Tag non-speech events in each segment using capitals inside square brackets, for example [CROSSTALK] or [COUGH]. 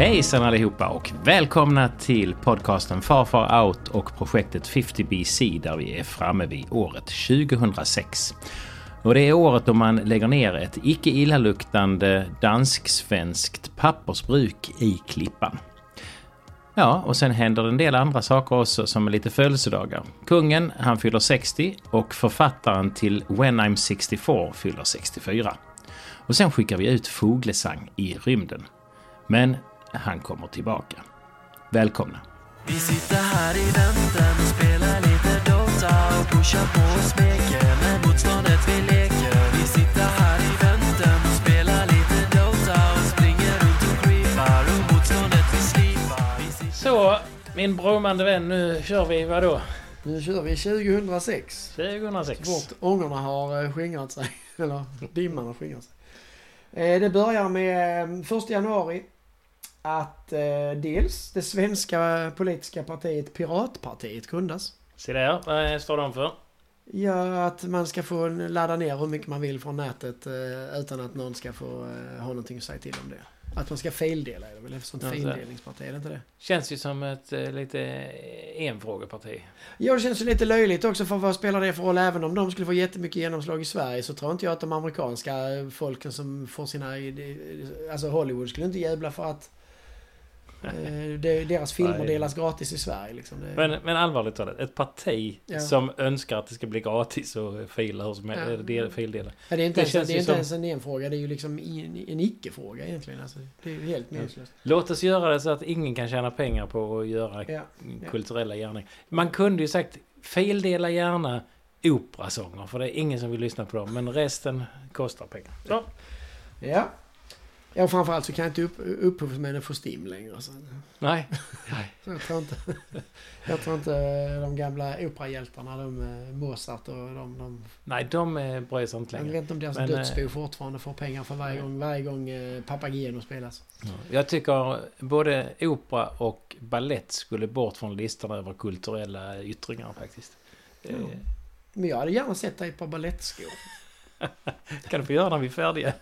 Hejsan allihopa och välkomna till podcasten Far Far Out och projektet 50BC där vi är framme vid året 2006. Och det är året då man lägger ner ett icke illaluktande dansk-svenskt pappersbruk i Klippan. Ja, och sen händer en del andra saker också som är lite födelsedagar. Kungen, han fyller 60 och författaren till When I'm 64 fyller 64. Och sen skickar vi ut Fuglesang i rymden. Men han kommer tillbaka. Välkomna! Vi sitter här i väntan och spelar lite Dota och pushar på och smeker med motståndet vi leker. Vi sitter här i väntan och spelar lite Dota och springer runt och creepar och motståndet vi slipar. Så, min bromande vän, nu kör vi vadå? Nu kör vi 2006. 2006? Så fort ångorna har eh, skingrat sig. [LAUGHS] Eller dimman har skingrat sig. Eh, Det börjar med eh, 1 januari att eh, dels det svenska politiska partiet Piratpartiet grundas. Se där, vad står de för? Ja, att man ska få ladda ner hur mycket man vill från nätet eh, utan att någon ska få eh, ha någonting att säga till om det. Att man ska fildela är det väl? Ett sånt Ja, så. fildelningsparti, är det inte det? Känns ju som ett eh, lite enfrågeparti. Ja, det känns ju lite löjligt också för vad spelar det för roll? Även om de skulle få jättemycket genomslag i Sverige så tror inte jag att de amerikanska folken som får sina... Alltså Hollywood skulle inte jävla för att deras filmer Nej. delas gratis i Sverige liksom. Men, men allvarligt talat, ett parti Ja. som önskar att det ska bli gratis och fila hur som helst, del, fildela. Ja, det är inte, det ens, det är som- ens en enfråga, det är ju liksom en, en icke-fråga egentligen. Alltså, det är ju helt meningslöst. Låt oss göra det så att ingen kan tjäna pengar på att göra Ja. kulturella gärningar. Man kunde ju sagt fildela gärna operasånger för det är ingen som vill lyssna på dem. Men resten kostar pengar. Så. Ja. Ja, framförallt så kan inte upp, upphovsmännen få STIM längre. Så, [LAUGHS] Nej. så jag, tror inte, jag tror inte de gamla operahjältarna, de eh, Mozart och de, de Nej, de eh, bryr sig inte Jag längre. vet inte om deras Men, dödsbo eh, fortfarande får pengar för varje nej. gång, varje gång eh, Papageno spelas. Jag tycker både opera och ballett skulle bort från listan över kulturella yttringar faktiskt. Eh, Men jag hade gärna sett dig par balettskor. [LAUGHS] kan du få göra när vi är färdiga?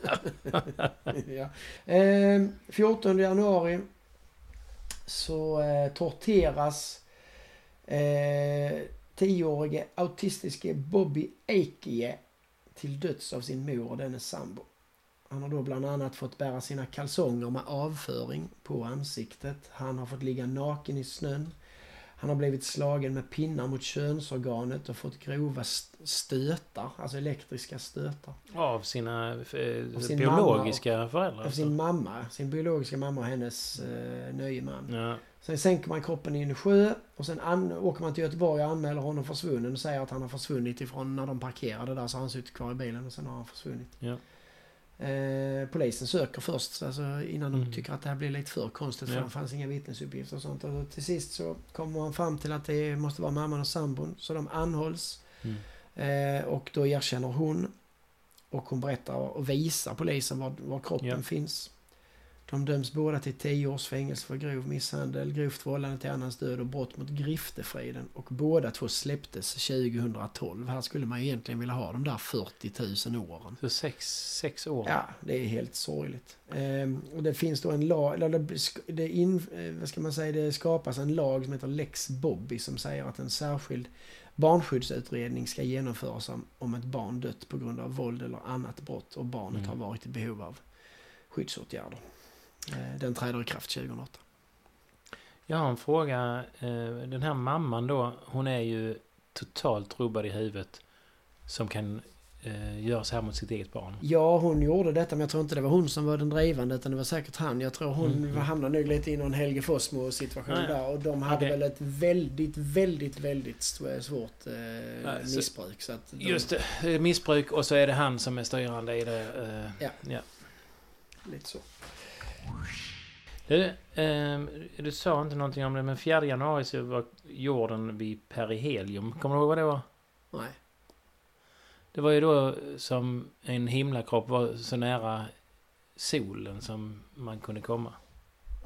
[LAUGHS] ja. eh, 14 januari så eh, torteras eh, 10-årige autistiske Bobby Eikije till döds av sin mor och dennes sambo. Han har då bland annat fått bära sina kalsonger med avföring på ansiktet. Han har fått ligga naken i snön. Han har blivit slagen med pinnar mot könsorganet och fått grova st- stötar, alltså elektriska stötar. Av sina eh, Av sin biologiska föräldrar? Av sin mamma, sin biologiska mamma och hennes eh, nöje man. Ja. Sen sänker man kroppen i en sjö och sen an- åker man till Göteborg och anmäler honom försvunnen och säger att han har försvunnit ifrån när de parkerade där så har han suttit kvar i bilen och sen har han försvunnit. Ja. Eh, polisen söker först alltså, innan de Mm. tycker att det här blir lite för konstigt för Ja. det fanns inga vittnesuppgifter och sånt. Och till sist så kommer man fram till att det måste vara mamman och sambon så de anhålls. Mm. Eh, och då erkänner hon. Och hon berättar och visar polisen var, var kroppen Ja. finns. De döms båda till 10 års fängelse för grov misshandel, grovt vållande till annans död och brott mot griftefriden. Och båda två släpptes 2012. Här skulle man ju egentligen vilja ha de där 40 000 åren. Så sex, sex år? Ja, det är helt sorgligt. Ehm, och det finns då en lag, eller det, det, in, eh, vad ska man säga, det skapas en lag som heter Lex Bobby som säger att en särskild barnskyddsutredning ska genomföras om, om ett barn dött på grund av våld eller annat brott och barnet Mm. har varit i behov av skyddsåtgärder. Eh, Den träder i kraft 2008. Jag har en fråga. Eh, Den här mamman då, hon är ju totalt rubbad i huvudet. Som kan eh, göra så här mot sitt eget barn. Ja, hon gjorde detta men jag tror inte det var hon som var den drivande utan det var säkert han. Jag tror hon Mm. hamnade nog lite i någon Helge Fossmo situation Nej. där och de hade Okej. väl ett väldigt, väldigt, väldigt sv- svårt eh, så- missbruk. Så de, Just det, missbruk och så är det han som är styrande i det. eh, Ja. ja. Lite så. Du, ehm, du sa inte någonting om det, men 4 januari så var jorden vid perihelium. Kommer du ihåg vad det var? Nej. Det var ju då som en himlakropp var så nära solen som man kunde komma,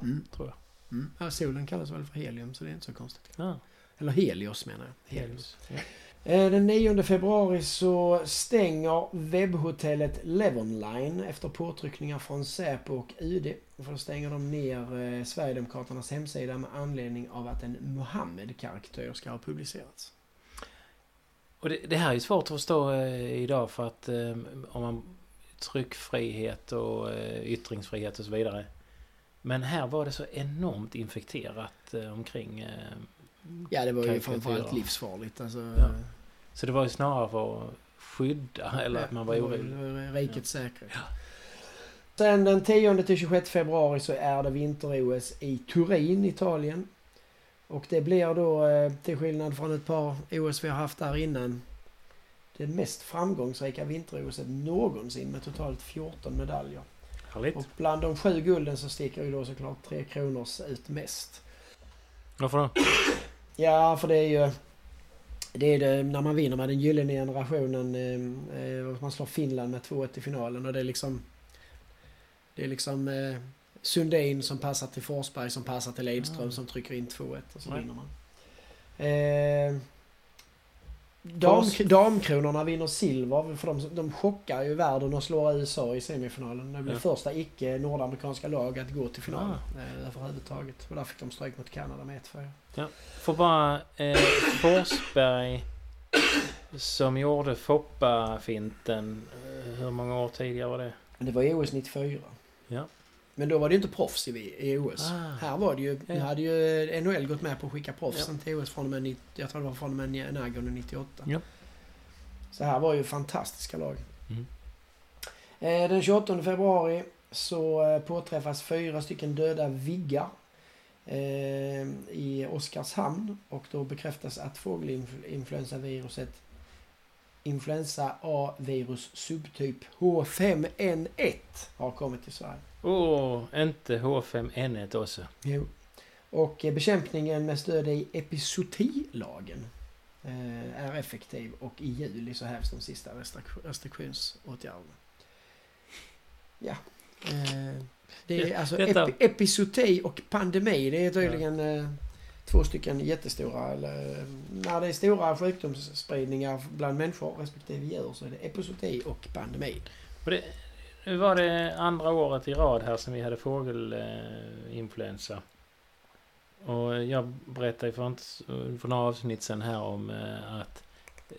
Mm. tror jag. Mm. Ja, solen kallas väl för helium så det är inte så konstigt. Ja, Eller Helios menar jag. Helios. Ja. Eh, den 9 februari så stänger webbhotellet Levonline efter påtryckningar från Säpo och UD. För då stänger de ner eh, Sverigedemokraternas hemsida med anledning av att en Mohammed-karaktär ska ha publicerats. Och det, det här är ju svårt att förstå eh, idag för att om man tryckfrihet och yttringsfrihet och så vidare. Men här var det så enormt infekterat omkring. Eh, Ja, det var ju framförallt livsfarligt. Alltså, Ja. så det var ju snarare för att skydda eller att man var orolig. var Rikets säkerhet. Sen den 10 till 26 februari så är det vinter-OS i Turin, Italien. Och det blir då, eh, till skillnad från ett par OS vi har haft där innan, det mest framgångsrika vinter-OS någonsin med totalt 14 medaljer. Härligt. Och bland de sju gulden så sticker ju då såklart Tre Kronors ut mest. Varför då? Ja, för det är ju... Det är det när man vinner med den gyllene generationen. Eh, eh, och man slår Finland med 2-1 i finalen och det är liksom... Det är liksom eh, Sundin som passar till Forsberg som passar till Edström Ja. som trycker in 2-1 och så vinner man. Eh, dam, damkronorna vinner silver för de, de chockar ju världen och slår USA i semifinalen. Det blir Ja. första icke nordamerikanska lag att gå till final Ah. eh, överhuvudtaget. Och där fick de stryk mot Kanada med 1-4. Får bara eh, Forsberg som gjorde Foppa-finten. Eh, hur många år tidigare var det? Det var i OS 94. Ja. Men då var det ju inte proffs i, i OS. Ah. Här var det ju, nu hade ju NHL gått med på att skicka proffs Ja. till OS från och med, 90, jag tror det var från och med Nagano 98. Ja. Så här var ju fantastiska lag. Mm. Eh, den 28 februari så eh, påträffas fyra stycken döda viggar eh, i Oskarshamn och då bekräftas att fågelinfluensaviruset influensa A-virus subtyp H5N1 har kommit till Sverige. Åh, inte H5N1 också. Jo. Och eh, bekämpningen med stöd i epizootilagen eh, är effektiv och i juli så hävs de sista restrik- restriktionsåtgärderna. Ja. Eh, det är alltså detta- epi- epizooti och pandemi. Det är tydligen eh, två stycken jättestora, eller när det är stora sjukdomsspridningar bland människor respektive djur så är det epizooti och pandemi. Och det, nu var det andra året i rad här som vi hade fågelinfluensa. Och jag berättade för, inte, för några avsnitt sedan här om eh, att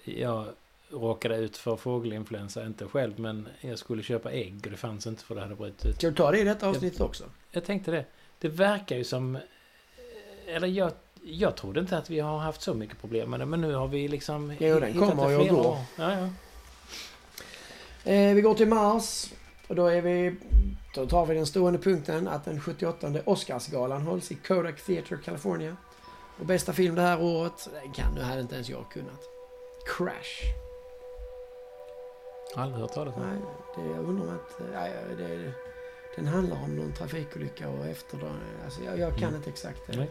jag råkade ut för fågelinfluensa. Inte själv, men jag skulle köpa ägg och det fanns inte för det hade brutit ut. Ska du ta det i detta avsnittet också? Jag tänkte det. Det verkar ju som... Eller jag, jag trodde inte att vi har haft så mycket problem med det. Men nu har vi liksom... Jo, den kommer och flera går. år. Ja, ja. Eh, vi går till Mars. Och då är vi... Då tar vi den stående punkten att den 78 Oscarsgalan hålls i Kodak Theatre, California. Och bästa film det här året, det kan, det hade inte ens jag kunnat. Crash. Aldrig hört talas om. Nej, det jag undrar om att... Nej, det, den handlar om någon trafikolycka och efter alltså jag, jag kan Mm. inte exakt det. Nej.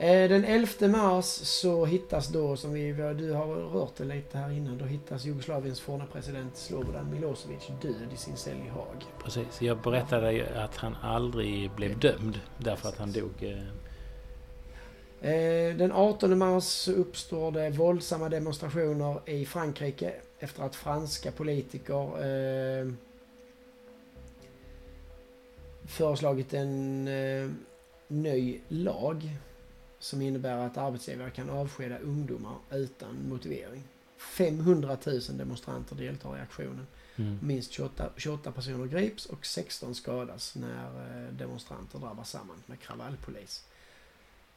Eh, Den 11 mars så hittas då, som vi, du har rört det lite här innan, då hittas Jugoslaviens forna president Slobodan Milosevic död i sin cell i Haag. Precis. Jag berättade ju att han aldrig blev dömd. Därför att han dog... Eh, Eh, Den 18 mars uppstår det våldsamma demonstrationer i Frankrike efter att franska politiker föreslagit en ny lag som innebär att arbetsgivare kan avskeda ungdomar utan motivering. 500 000 demonstranter deltar i aktionen. mm. Minst 28, 28 personer grips och 16 skadas när eh, demonstranter drabbas samman med kravallpolis.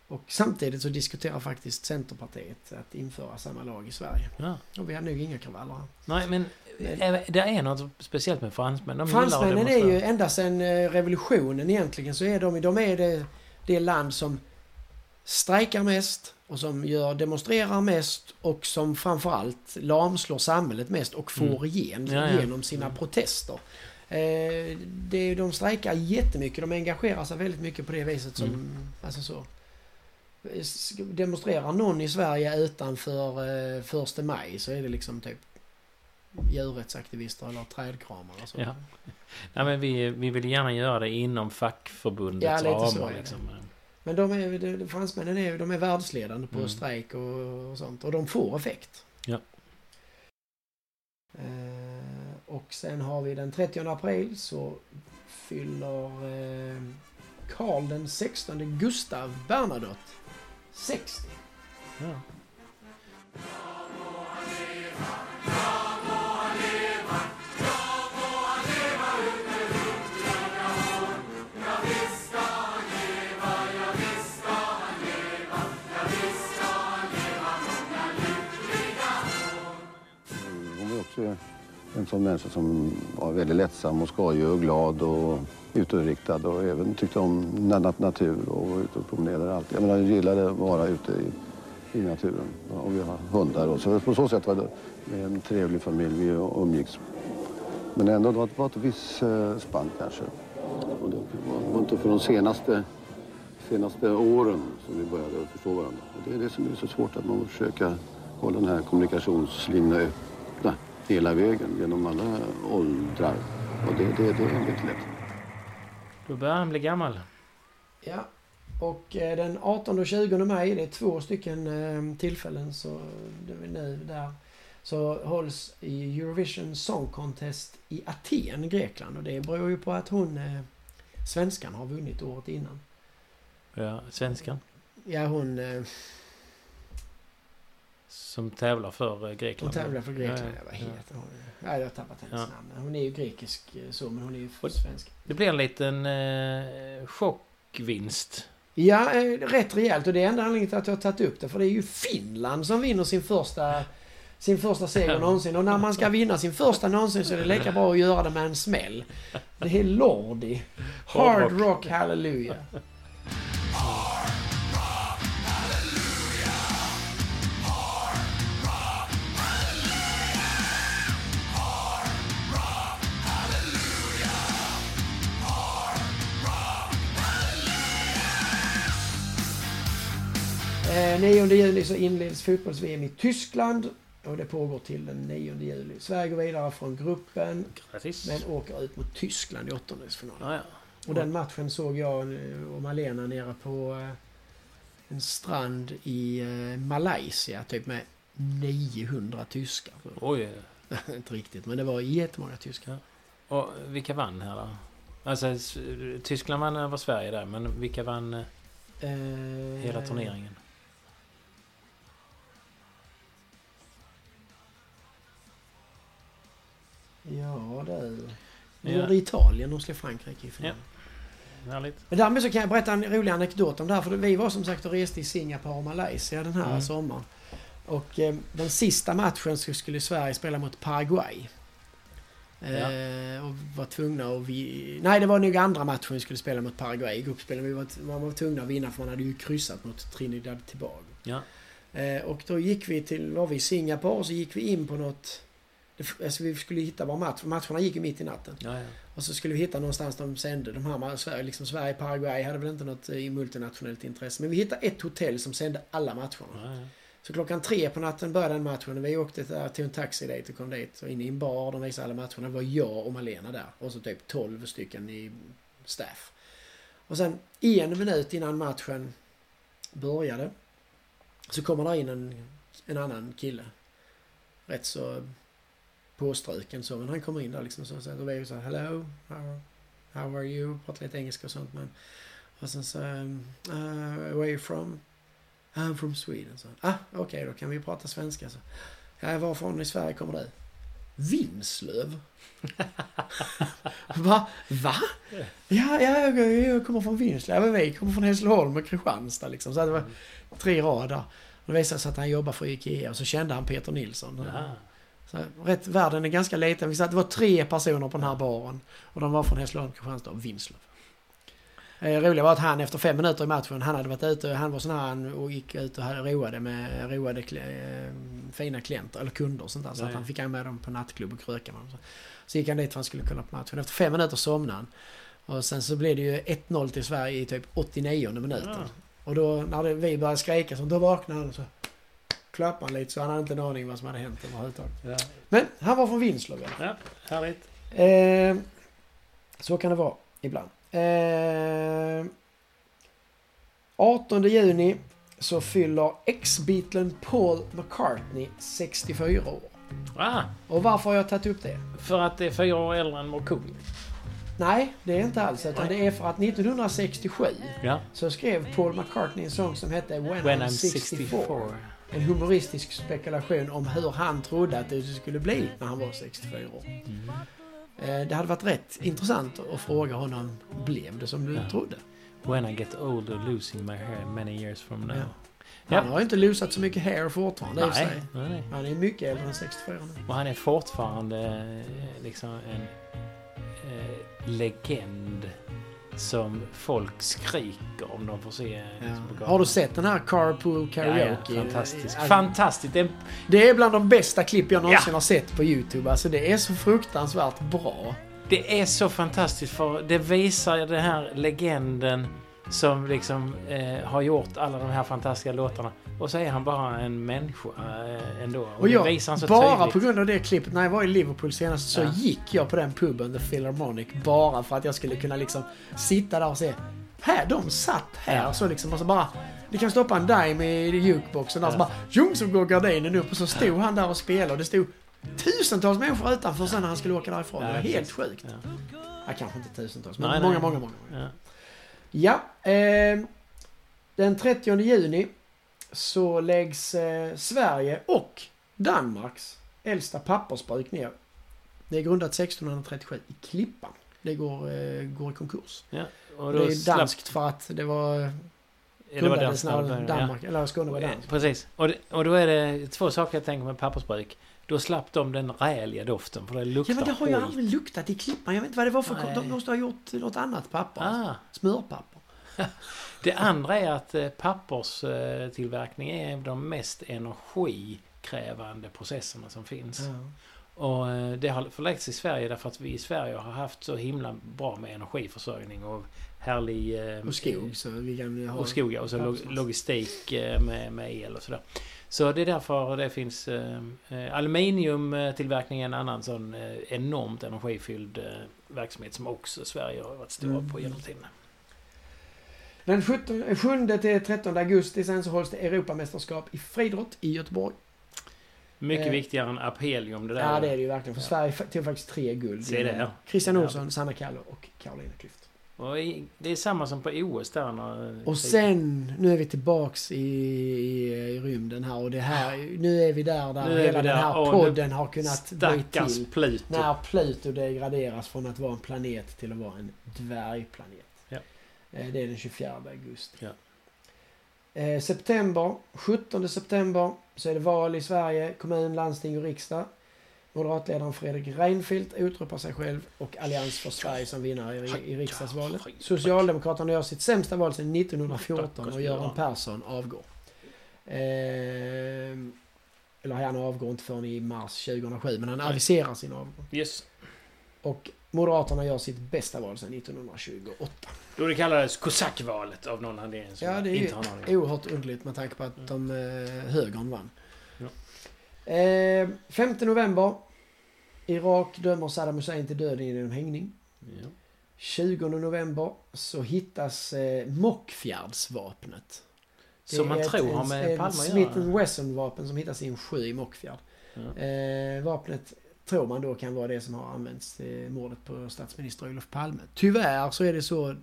Och samtidigt så diskuterar faktiskt Centerpartiet att införa samma lag i Sverige. Ja. Och vi har nog inga kravaller här. Nej, men Men- eh, det är något speciellt med fransmän. De Fransmännen är ju ända sedan eh, revolutionen egentligen så är de, de är det, det land som strejkar mest och som gör, demonstrerar mest och som framförallt lamslår samhället mest och får Mm. igen, Ja, ja. genom sina Mm. protester. Eh, det, de strejkar jättemycket, de engagerar sig väldigt mycket på det viset som, Mm. alltså så. Demonstrerar någon i Sverige utanför eh, första maj så är det liksom typ djurrättsaktivister eller trädkramare. Ja. [LAUGHS] Nej, men vi, vi vill gärna göra det inom fackförbundets Ja, ramar. är det. Men de är, fransmännen är, de är världsledande på Mm. strejk och, och sånt. Och de får effekt. Ja. Eh, och sen har vi den 30 april så fyller eh, Karl den 16 Gustav Bernadotte 60. Ja. En sån människa som var väldigt lättsam och skojig och glad och utåtriktad och även tyckte om natur och var ute och promenerade alltid. Jag menar, jag gillade att vara ute i, i naturen och vi har hundar och så på så sätt var det en trevlig familj vi umgicks. Men ändå, det var, det var ett visst eh, spann kanske. Och det var, var inte för de senaste, senaste åren som vi började förstå varandra. Och det är det som är så svårt, att man får försöka hålla den här kommunikationslinjen öppna hela vägen genom alla åldrar. Och det, det, det är inte lätt. Då börjar han bli gammal. Ja. Och eh, den 18 och 20 maj, det är två stycken eh, tillfällen så det är nu där. Så hålls i Eurovision Song Contest i Aten, Grekland. Och det beror ju på att hon, eh, svenskan, har vunnit året innan. Ja, svenskan. Ja, hon, Som tävlar för eh, hon Grekland. tävlar för Grekland. Ja, vad heter hon? Ja, jag har tappat hennes Ja. namn. Hon är ju grekisk eh, så, men hon är ju svensk. Det blir en liten eh, chockvinst. Ja, eh, rätt rejält. Och det är enda anledningen till att jag har tagit upp det. För det är ju Finland som vinner sin första, sin första seger någonsin. Och när man ska vinna sin första någonsin så är det lika bra att göra det med en smäll. Det är Lordi. Hard. Rock Hallelujah. 9 juli så inleds fotbolls-VM i Tyskland. Och det pågår till den 9 juli. Sverige går vidare från gruppen Grattis. men åker ut mot Tyskland i åttondelsfinalen. Ja, ja. Och den matchen såg jag eh, och Malena nere på eh, en strand i eh, Malaysia. Typ med 900 tyskar. Oj. [LAUGHS] Inte riktigt, men det var jättemånga tyskar. Och vilka vann här då? Alltså, Tyskland vann över Sverige där, men vilka vann eh, Eh, hela turneringen? Ja, det... Det Ja. gjorde Italien. De slog Frankrike i finalen. Härligt. Men därmed så kan jag berätta en rolig anekdot om det här. För vi var som sagt och reste i Singapore och Malaysia den här Mm. sommaren. Och eh, den sista matchen så skulle Sverige spela mot Paraguay. Eh, och var tvungna att vi... Nej, det var nog andra matchen vi skulle spela mot Paraguay. I gruppspelen. Vi var, man var tvungna att vinna för man hade ju kryssat mot Trinidad Tobago. Ja. Eh, och då gick vi till, var vi i Singapore så gick vi in på något... det- Alltså vi skulle hitta vår match. Matcherna gick ju mitt i natten. Ja, ja. Och så skulle vi hitta någonstans de sände. De här, Sverige, liksom Sverige, Paraguay hade väl inte något eh, multinationellt intresse. Men vi hittade ett hotell som sände alla matcherna. ja. Så klockan tre på natten började den matchen och vi åkte där, tog en taxi dit och kom dit. Och in i en bar, de visade alla matcherna. Det var jag och Malena där. Och så typ 12 stycken i staff. Och sen en minut innan matchen började så kommer där in en, en annan kille. Rätt så påstruken så. Men han kommer in där liksom så. så och vi är så här, hello, how, how are you? Pratar lite engelska och sånt. Men, och sen så, um, uh, where are you from? I'm from Sweden. Så. Ah, okej, då kan vi prata svenska. Så. Ja, varifrån i Sverige kommer du? Vinslöv. [LAUGHS] Va? Va? Ja, ja jag, jag kommer från Vinslöv. Vi kommer från Hässleholm och Kristianstad liksom. Så det var tre rader. Det visade sig att han jobbar för IKEA och så kände han Peter Nilsson. Ja. Så, rätt, världen är ganska liten. Vi sa att det var tre personer på den här baren. Och de var från Hässleholm, Kristianstad och Vinslöv. Eh, roliga var att han efter fem minuter i matchen, han hade varit ute, han var sån här, han och gick ut och hade roade med roade kli- eh, fina klienter, eller kunder och sånt där. Så att han fick med dem på nattklubb och kröka med dem. Så, så gick han dit för att han skulle kolla på matchen. Efter fem minuter somnade han. Och sen så blev det ju 1-0 till Sverige i typ 89 minuten. Ja. Och då när det, vi började skrika så då vaknade han och så klappade han lite så han hade inte en aning vad som hade hänt överhuvudtaget. Ja. Men han var från Vinslöv i alla fall. ja, härligt. Eh, så kan det vara ibland. Eh, 18 juni så fyller ex-Beatlen Paul McCartney 64 år. Ah, Och varför har jag tagit upp det? för att det är fyra år äldre än Markoolio. Nej, det är inte alls. Utan det är för att 1967 Ja. så skrev Paul McCartney en sång som hette When, When I'm I'm 64. 64. En humoristisk spekulation om hur han trodde att det skulle bli när han var 64 år. Mm. Eh, Det hade varit rätt intressant att fråga honom, blev det som du Ja. trodde? When I get older losing my hair many years from now. Ja. Ja. Han har ju inte losat så mycket hair fortfarande sig. nej, nej. Han är mycket äldre än 64 nu. Och han är fortfarande eh, liksom en eh, legend som folk skriker om de får se. liksom. Har du sett den här Carpool Karaoke? ja, fantastisk. Alltså, Fantastiskt. Det är, Det är bland de bästa klipp jag någonsin Ja. har sett på YouTube. Alltså det är så fruktansvärt bra. det är så fantastiskt för det visar den här legenden som liksom eh, har gjort alla de här fantastiska låtarna. Och så är han bara en människa eh, ändå. Och, Och jag, bara tydligt. på grund av det klippet, när jag var i Liverpool senast så Ja. gick jag på den puben, The Philharmonic, bara för att jag skulle kunna liksom sitta där och se. Här, de satt här Ja. så liksom och så bara... Du kan stoppa en dime i jukeboxen där Ja. så bara tjong så går gardinen upp och så stod han där och spelade och det stod tusentals människor utanför sen när han skulle åka därifrån. Ja, det var helt sjukt. Ja. Ja, kanske inte tusentals, men Nej, många, nej. många, många, många. Ja. Ja, eh, den 30 juni så läggs eh, Sverige och Danmarks äldsta pappersbruk ner. Det är grundat 1637 i Klippan. Det går, eh, går i konkurs. Ja. Och det är danskt för att det var Ja, det var danskt när Danmark, eller Skåne var Ja. danskt. Precis. Och, det, och då är det två saker jag tänker med pappersbruk. Då slapp de den räliga doften för det luktar Ja men det har ju aldrig luktat i Klippan. Jag vet inte vad det var för... Nej. De måste ha gjort något annat papper. Ah. Smörpapper. [LAUGHS] Det andra är att eh, papperstillverkning är en av de mest energikrävande processerna som finns. Och eh, det har förlagts i Sverige därför att vi i Sverige har haft så himla bra med energiförsörjning och härlig... eh, Och skog så vi kan ha... Och skog. Och så log- logistik med, med el och sådär. Så det är därför det finns... Eh, aluminiumtillverkning är en annan sån eh, enormt energifylld eh, verksamhet som också Sverige har varit stora Mm. på genom tiden. Den 17, 7 till 13 augusti sen så hålls det Europamästerskap i friidrott i Göteborg. Mycket Eh, viktigare än Apelium det där. Ja det är det ju verkligen. För Ja. Sverige tog faktiskt tre guld. Se det, ja. Christian Ja. Olsson, Sanna Kallur och Carolina Klüft. Det är samma som på OS där. När, Och sen, nu är vi tillbaks i, i, i rymden här och det här, nu är vi där där Nu hela den här Och podden har kunnat bli till. Pluto. När Pluto degraderas från att vara en planet till att vara en dvärgplanet. Eh, Det är den 24 augusti. Ja. Eh, september, 17 september, så är det val i Sverige, kommun, landsting och riksdag. Moderatledaren Fredrik Reinfeldt utropar sig själv och Allians för Sverige som vinnare i, i riksdagsvalet. Socialdemokraterna gör sitt sämsta val sedan 1914 och Göran Persson avgår. Eh, eller han avgår inte förrän i mars 2007, men han aviserar sin avgång. Yes. Och Moderaterna gör sitt bästa val sedan 1928. Då det kallades kosackvalet av någon anledning. Ja, det är inte ju oerhört underligt med tanke på att de eh, högern vann. Ja. Eh, 5 november. Irak dömer Saddam Hussein till döden genom hängning. Ja. 20 november så hittas eh, Mockfjärdsvapnet. Som man tror ett- har med Palme att Smith göra. Wesson-vapen som hittas i en sjö i Mockfjärd. Ja. Eh, vapnet tror man då kan vara det som har använts i mordet på statsminister Olof Palme. Tyvärr så är det så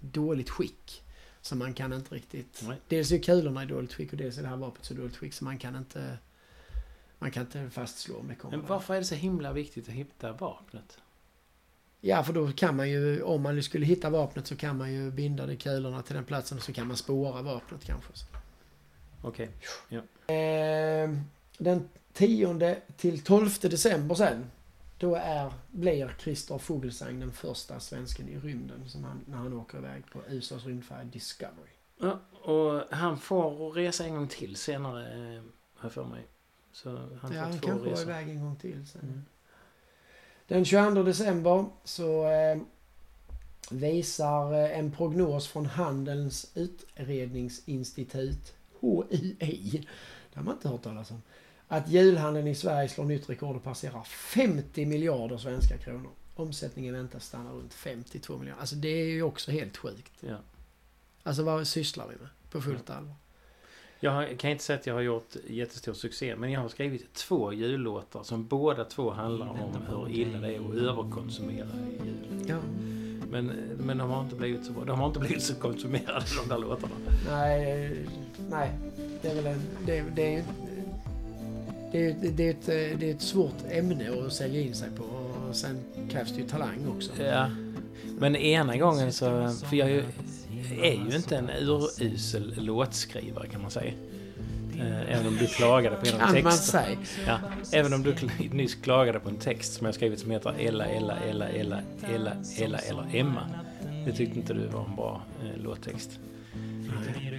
dåligt skick. Så man kan inte riktigt... Nej. Dels är kulorna i dåligt skick och dels är det här vapnet så dåligt skick så man kan inte... Man kan inte fastslå det kommer. Men varför är det så himla viktigt att hitta vapnet? Ja, för då kan man ju, om man skulle hitta vapnet så kan man ju binda de kulorna till den platsen och så kan man spåra vapnet kanske. Okej. Eh, den 10 till 12 december sen. Då är, blir Christer Fuglesang den första svensken i rymden som han, när han åker iväg på USAs rymdfärja Discovery. Ja, och han får resa en gång till senare, eh, har jag för mig. Så han ja, får han två var resor. iväg en gång till sen. Mm. Den 22 december så eh, visar eh, en prognos från Handelns utredningsinstitut, HUI, det har man inte hört talas om, att julhandeln i Sverige slår nytt rekord och passerar 50 miljarder svenska kronor. Omsättningen väntas stanna runt 52 miljarder. Alltså det är ju också helt sjukt. Ja. Alltså vad sysslar vi med på fullt allvar? Jag kan inte säga att jag har gjort jättestor succé, men jag har skrivit två jullåtar som båda två handlar om hur illa det är att överkonsumera jul. Ja. Men, men de har inte blivit så bra. De har inte blivit så konsumerade, de där låtarna. Nej, nej. Det är väl en... Det, det är. Det är, det, är ett, det är ett svårt ämne att sälja in sig på och sen krävs det ju talang också. Ja. Men ena gången så... För jag är ju, är ju inte en urusel låtskrivare kan man säga. Eh, Även om du klagade på en Kan man texterna. säga. Ja, även om du nyss klagade på en text som jag skrivit som heter Ella, Ella, Ella, Ella, Ella, Ella eller Emma. Det tyckte inte du var en bra eh, låttext.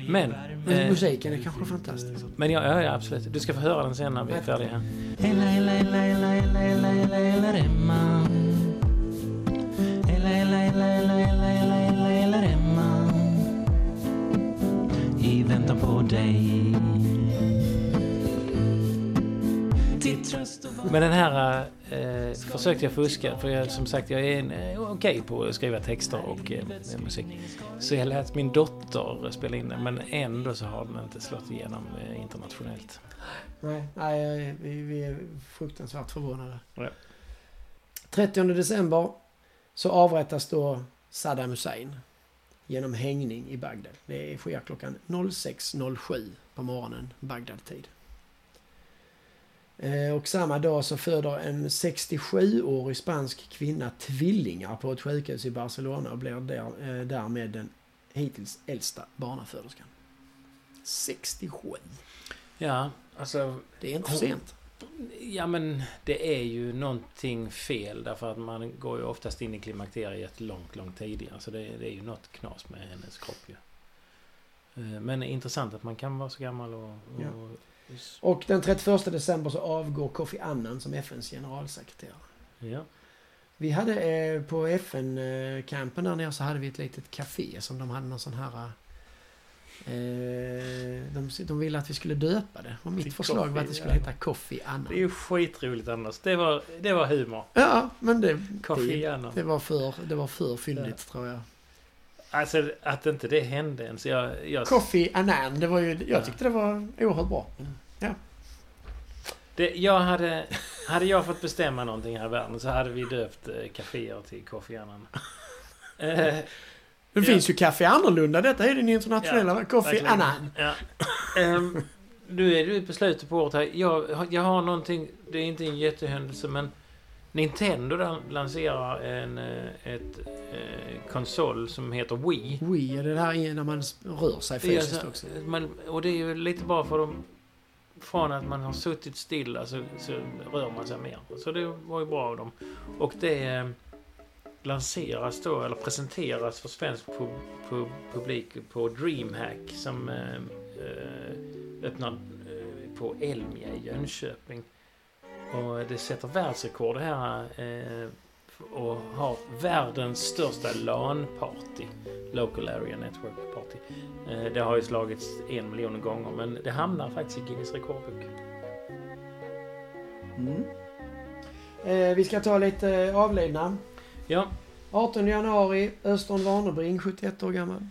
Men, Men eh, musiken är kanske fantastisk. men ja, ja, ja, absolut. Du ska få höra den sen när vi är färdiga här. Ella, ella, ella, ella, Men den här eh, försökte jag fuska för jag, som sagt jag är en, eh, okej på att skriva texter och eh, musik. Så jag lät min dotter spela in den men ändå så har den inte slått igenom eh, internationellt. Nej, nej vi, vi är fruktansvärt förvånade. Ja. 30 december så avrättas då Saddam Hussein genom hängning i Bagdad. Det sker klockan 06.07 på morgonen, Bagdad-tid. Eh, Och samma dag så föder en 67-årig spansk kvinna tvillingar på ett sjukhus i Barcelona och blir där, eh, därmed den hittills äldsta barnaföderskan. 67. Ja, alltså Det är inte för sent. Ja men det är ju någonting fel därför att man går ju oftast in i klimakteriet långt, långt tidigare. Så det, det är ju något knas med hennes kropp ju. Eh, Men intressant att man kan vara så gammal och... och Ja. Och den 31 december så avgår Kofi Annan som FNs generalsekreterare. ja. Vi hade eh, på FN-campen där nere så hade vi ett litet café som de hade någon sån här... Eh, de, de ville att vi skulle döpa det. Och mitt Till förslag var Kofi att det skulle Annan. heta Kofi Annan. Det är ju skitroligt annars. Det var, det var humor. Ja, men det, det, Annan. det var för, det var för fyndigt tror jag. Alltså att inte det hände ens. Jag, jag, Kofi Annan, det var ju... Jag Ja. tyckte det var oerhört bra. det, jag hade... Hade jag fått bestämma någonting här i världen så hade vi döpt eh, kaféer till Kofi Annan. [LAUGHS] Eh, Det Ja. finns ju Café Annorlunda. Detta är den internationella Ja, Kofi verkligen. Annan. Ja. Ehm, nu är du på slutet på året här. Jag, jag har någonting, det är inte en jättehändelse men Nintendo lanserar en eh, ett, eh, konsol som heter Wii. Wii, är det där när man rör sig fysiskt alltså- också? Man, och det är ju lite bra för dem från att man har suttit stilla så, så rör man sig mer. Så det var ju bra av dem. Och det eh, lanseras då, eller presenteras för svensk pu- pu- publik på DreamHack som eh, eh, öppnar på Elmia i Jönköping. Och det sätter världsrekord det här eh, och har världens största LAN-party. Local Area Network Party. Eh, Det har ju slagits en miljon gånger men det hamnar faktiskt i Guinness rekordbok. Mm. Eh, vi ska ta lite avlidna. Ja, 18 januari, Östern Warnerbring, 71 år gammal.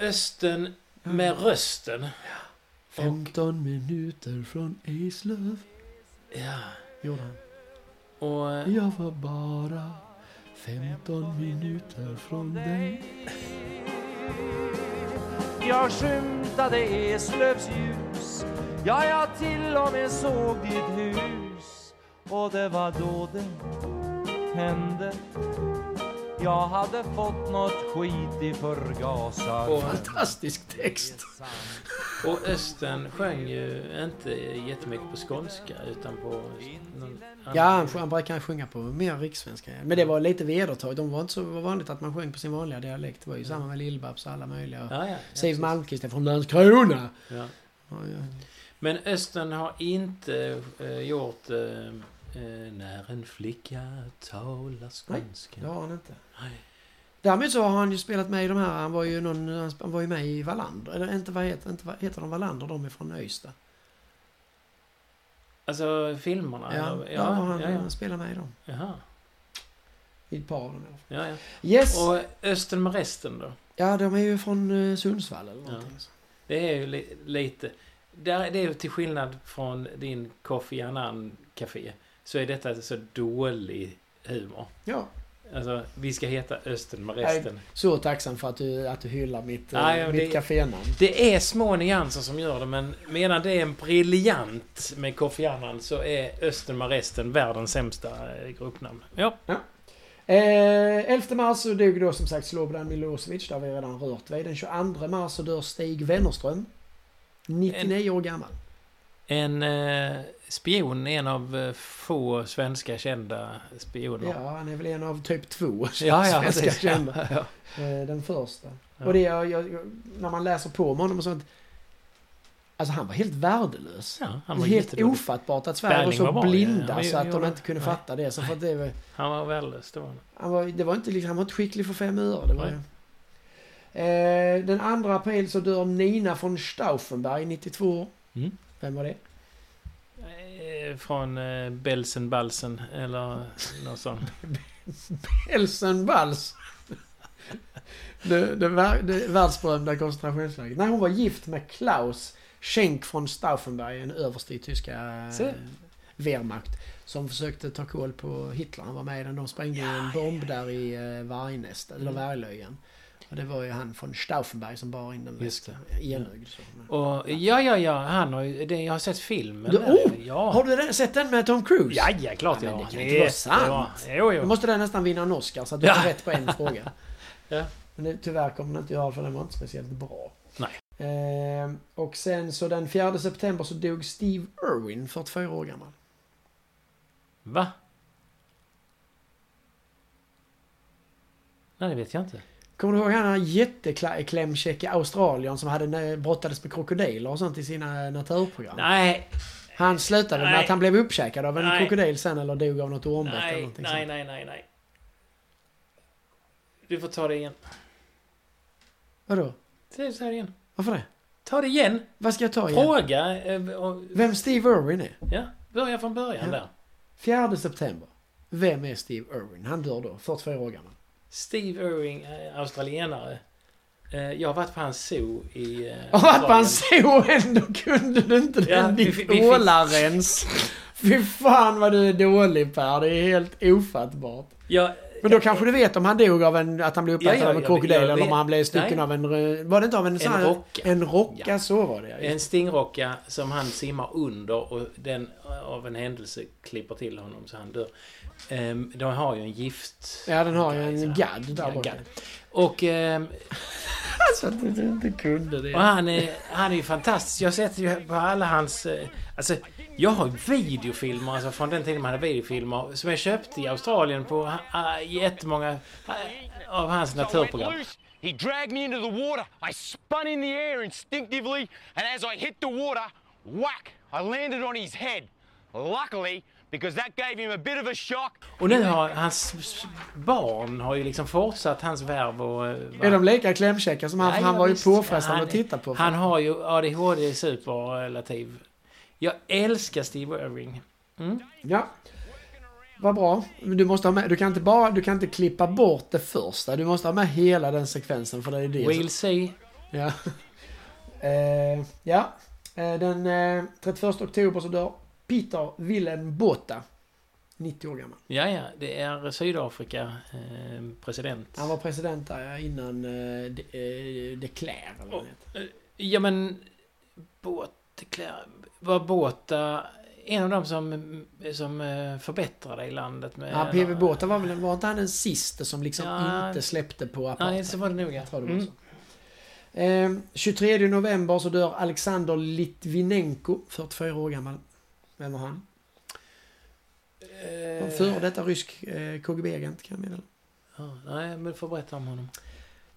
Östen med rösten. 15 minuter från Eslöv, Ja, gjorde han. och... Jag var bara 15 minuter från dig. Jag skymtade Eslövs ljus Ja, jag till och med såg ditt hus Och det var då det hände Jag hade fått något skit i förgasaren Och, Fantastisk text. och Östen sjöng ju inte jättemycket på skånska utan på någon annan. Ja, han, han brukar sjunga på mer rikssvenska. Men det var lite vedertaget. De var inte så vanligt att man sjöng på sin vanliga dialekt. Det var ju samma med Lill-Babs och alla möjliga. Ja, ja, ja, precis. Malmkvist är från Landskrona. Ja. Ja, ja. Men Östen har inte eh, gjort eh, När en flicka talar skånska. Det har han inte. Nej. Därmed så har han ju spelat med i de här, han var ju, någon, han var ju med i Wallander. Eller inte vad heter, inte, vad heter de Wallander? De är från Öysta. Alltså filmerna? Ja, eller? ja, han, ja, ja. han spelar med i dem. Jaha. I ett par av dem i alla fall. Ja, ja. Yes! Och Östen med resten då? Ja, de är ju från eh, Sundsvall eller Ja. någonting. så. Det är ju li lite... Där, det är ju till skillnad från din Kofi Annan café så är detta så dålig humor. Ja. Alltså, vi ska heta Östen med Nej. resten. Så tacksam för att du, att du hyllar mitt, Ja, ja, mitt kafénamn. Det är små nyanser som gör det, men medan det är en briljant med Kofi Annan så är Östen med resten världens sämsta eh, gruppnamn. Ja. Eh, 11 mars så dog då som sagt Slobodan Milosevic, det har vi redan rört vid. Den 22 mars så dör Stig Wennerström. 99 år gammal. En eh, spion, en av eh, få svenska kända spioner. Ja, han är väl en av typ två ja, ja svenska precis. kända. Ja, ja. Eh, den första. Och det, jag, jag, när man läser på om honom och sånt. Alltså han var helt värdelös. Ja, han var helt jättedålig. ofattbart att Sverige Berling var var så ja. blinda Ja, så att de inte kunde nej. fatta det. Så för det var, Han var värdelös, det var han. han, var, det var inte liksom, han var inte skicklig för fem öre. Det var. Eh, den 2 april så dör Nina von Stauffenberg, 92 år. Mm. Vem var det? Från eh, Belsen Balsen eller något sånt. [LAUGHS] Elsen Balls. det, det, vär- det världsberömda koncentrationslägret. Nej, hon var gift med Klaus Schenk von Stauffenberg, en överste i tyska Se. eh, Wehrmacht. Som försökte ta koll på Hitler. Han var med i den. De sprängde ju en bomb där i eh, Vargnästa, eller Mm. Och det var ju han von Stauffenberg som bar in den Just mest enögd. Och ja, ja, ja, han har ju... Jag har sett filmen. Du- oh! Ja. Har du sett den med Tom Cruise? Ja, ja, klart Ja, jag har. det kan inte vara sant. det var- Jo, Då jo. måste den nästan vinna en Oscar så att du Ja. har rätt på en [LAUGHS] fråga. Ja. Men det, tyvärr kommer den inte göra för den var inte speciellt bra. Nej. Ehm, och sen så den 4 september så dog Steve Irwin, 44 år gammal. Va? Nej, det vet jag inte. Kommer du ihåg han här jätteklämkäcka Australien som hade brottades med krokodiler och sånt i sina naturprogram? Nej, Han slutade med Nej. att han blev uppkäkad av en Nej. krokodil sen eller dog av något ormbett eller nej, någonting nej, sånt. nej, nej, nej. Du får ta det igen. Vadå? Säg så här igen. Varför det? Ta det igen. Vad ska jag ta igen? Fråga. eh, och- Vem Steve Irwin är? Ja, börja från början Ja. där. 4 september. Vem är Steve Irwin? Han dör då, 44 år gammal. Steve Irving, eh, australienare. Eh, Jag har varit på hans zoo i... eh, Och att man Australien. så [LAUGHS] ändå kunde du inte Ja, den ditt ålarens. Fy fan vad du är dålig Per, det är helt ofattbart. Ja, Men då kanske du vet om han dog av en, att han blev uppäten Ja, ja, av en krokodil eller om han blev stucken av en... Var det inte av en sån här- rocka. En rocka, Ja. så var det. En stingrocka som han simmar under och den av en händelse klipper till honom så han dör. Ehm, De har ju en gift... Ja, den har ju en gadd där Ja, gadd. Och, ehm, Alltså att du inte kunde det. och han, är, han är ju fantastisk. Jag har sett ju på alla hans... eh, Alltså, jag har videofilmer alltså, från den tiden man hade videofilmer som jag köpte i Australien på uh, jättemånga eh, av hans naturprogram. He dragged me into the water. I spun in the air instinctively, and as I hit the water, whack! I landed on his head. Luckily, because that gave him a bit of a shock. Och nu har hans barn har ju liksom fortsatt hans värv och... eh, Är de lika klämkäcka som han? Ja, han var ju påfrestande att titta på. Han har ju ADHD superlativ. Jag älskar Steve Irving. Ja. Vad bra. Du måste ha med, du kan inte bara, du kan inte klippa bort det första. Du måste ha med hela den sekvensen för det är det som- We'll see. Ja. [LAUGHS] Eh, ja. Eh, den eh, 31 oktober så dör Peter Willem Botha. 90 år gammal. Ja, ja, det är Sydafrika eh, president. Han var president där innan eh, de, eh, de Klerk, eller vad det heter. Ja, men... Båt... Var Båta en av dem som, som eh, förbättrade i landet med... Ja, PV Botha var väl, var inte han den sista som liksom Ja. inte släppte på apartheid? Nej, så var det nog ja. Jag det Mm. Eh, 23 november så dör Alexander Litvinenko, 44 år gammal. Vem var han? Eh, före detta rysk eh, KGB-agent kan jag meddela. ja, nej, men du får berätta om honom.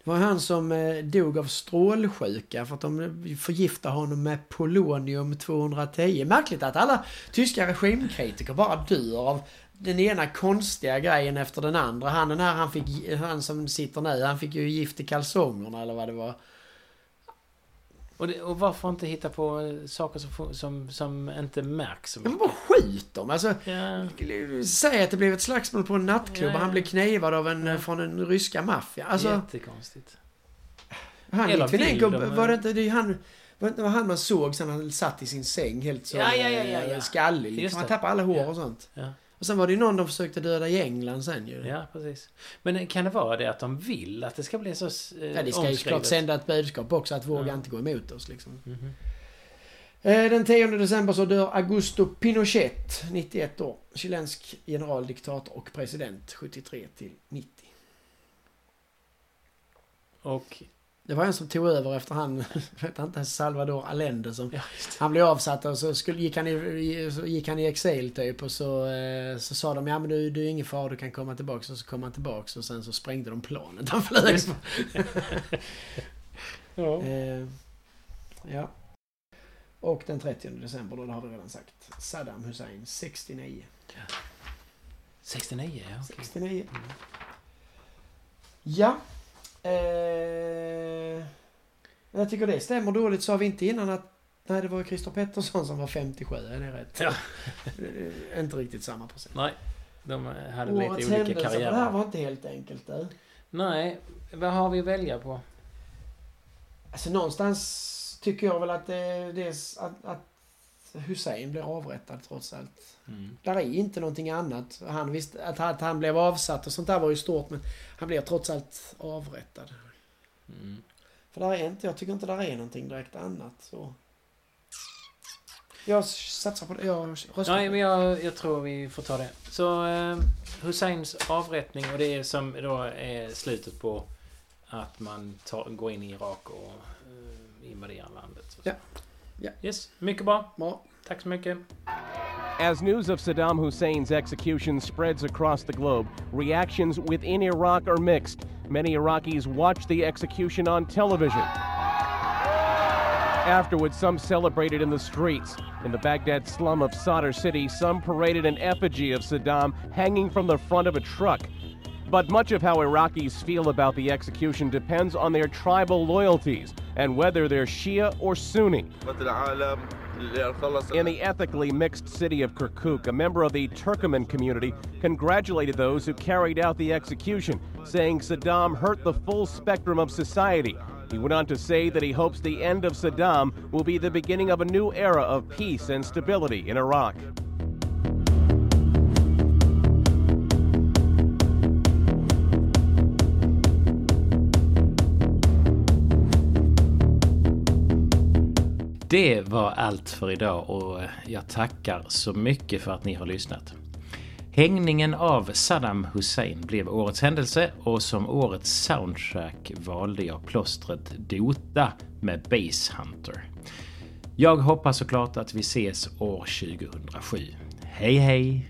Det var han som eh, dog av strålsjuka för att de förgiftade honom med polonium 210. Märkligt att alla tyska regimkritiker bara dör av den ena konstiga grejen efter den andra. Han den här, han fick, han som sitter nu, han fick ju gift i kalsongerna eller vad det var. Och, det, och varför inte hitta på eh, saker som, som, som inte märks så Ja, men mycket? bara skjut dem. Alltså, Ja, säg att det blev ett slagsmål på en nattklubb Ja, och han blev knivad av en, från den ryska maffian. Alltså, jättekonstigt. han Litvinenko, var det inte det är han... Var det inte han man såg sen han satt i sin säng helt så Ja, ja, ja, ja, eh, ja. skallig? Just Liksom. Han tappade alla hår och sånt. Och sen var det ju någon de försökte döda i England sen ju. Ja, precis. Men kan det vara det att de vill att det ska bli så eh, Ja, det ska ju såklart sända ett budskap också att våga Ja. inte gå emot oss liksom. Mhm. Eh, Den 10 december så dör Augusto Pinochet, 91 år. Chilensk generaldiktator och president, 73 till 90. Och... Det var en som tog över efter han, [LAUGHS] vet inte, Salvador Allende som... Ja. Han blev avsatt och så skulle, gick, han i, så gick han i exil typ och så, eh, så sa de ja men du, du är ingen fara, du kan komma tillbaks. Och så kom han tillbaks och sen så sprängde de planet [LAUGHS] han flög [LAUGHS] ja. Eh, ja. Och den 30 december då, det har vi redan sagt. Saddam Hussein, 69. 69, ja. okej. 69. Ja. Eh, jag tycker det stämmer dåligt. Sa vi inte innan att Nej, det var Christer Pettersson som var 57. Är det rätt? Ja. Eh, inte riktigt samma procent. Nej, de hade Årets lite olika händelse för det här karriärer. var inte helt enkelt. Du. Nej, vad har vi att välja på? Alltså någonstans tycker jag väl att det, det är s- att, att Hussein blir avrättad trots allt. Mm. Där är inte någonting annat. Han visste, att, att han blev avsatt och sånt där var ju stort men han blev trots allt avrättad. Mm. För där är inte, jag tycker inte där är någonting direkt annat. Så. Jag satsar på det. Jag röstar Nej, men jag, jag tror vi får ta det. Så eh, Husseins avrättning och det är som då är slutet på att man tar, går in i Irak och eh, invaderar landet. Ja. Ja. Yes, mycket bra. Bra. Tack så mycket. As news of Saddam Hussein's execution spreads across the globe, reactions within Iraq are mixed. Many Iraqis watched the execution on television. Afterwards, some celebrated in the streets. In the Baghdad slum of Sadr City, some paraded an effigy of Saddam hanging from the front of a truck. But much of how Iraqis feel about the execution depends on their tribal loyalties and whether they're Shia or Sunni. In the ethically mixed city of Kirkuk, a member of the Turkoman community congratulated those who carried out the execution, saying Saddam hurt the full spectrum of society. He went on to say that he hopes the end of Saddam will be the beginning of a new era of peace and stability in Iraq. Det var allt för idag och jag tackar så mycket för att ni har lyssnat. Hängningen av Saddam Hussein blev årets händelse och som årets soundtrack valde jag plåstret Dota med Base Hunter. Jag hoppas såklart att vi ses år 2007. Hej hej!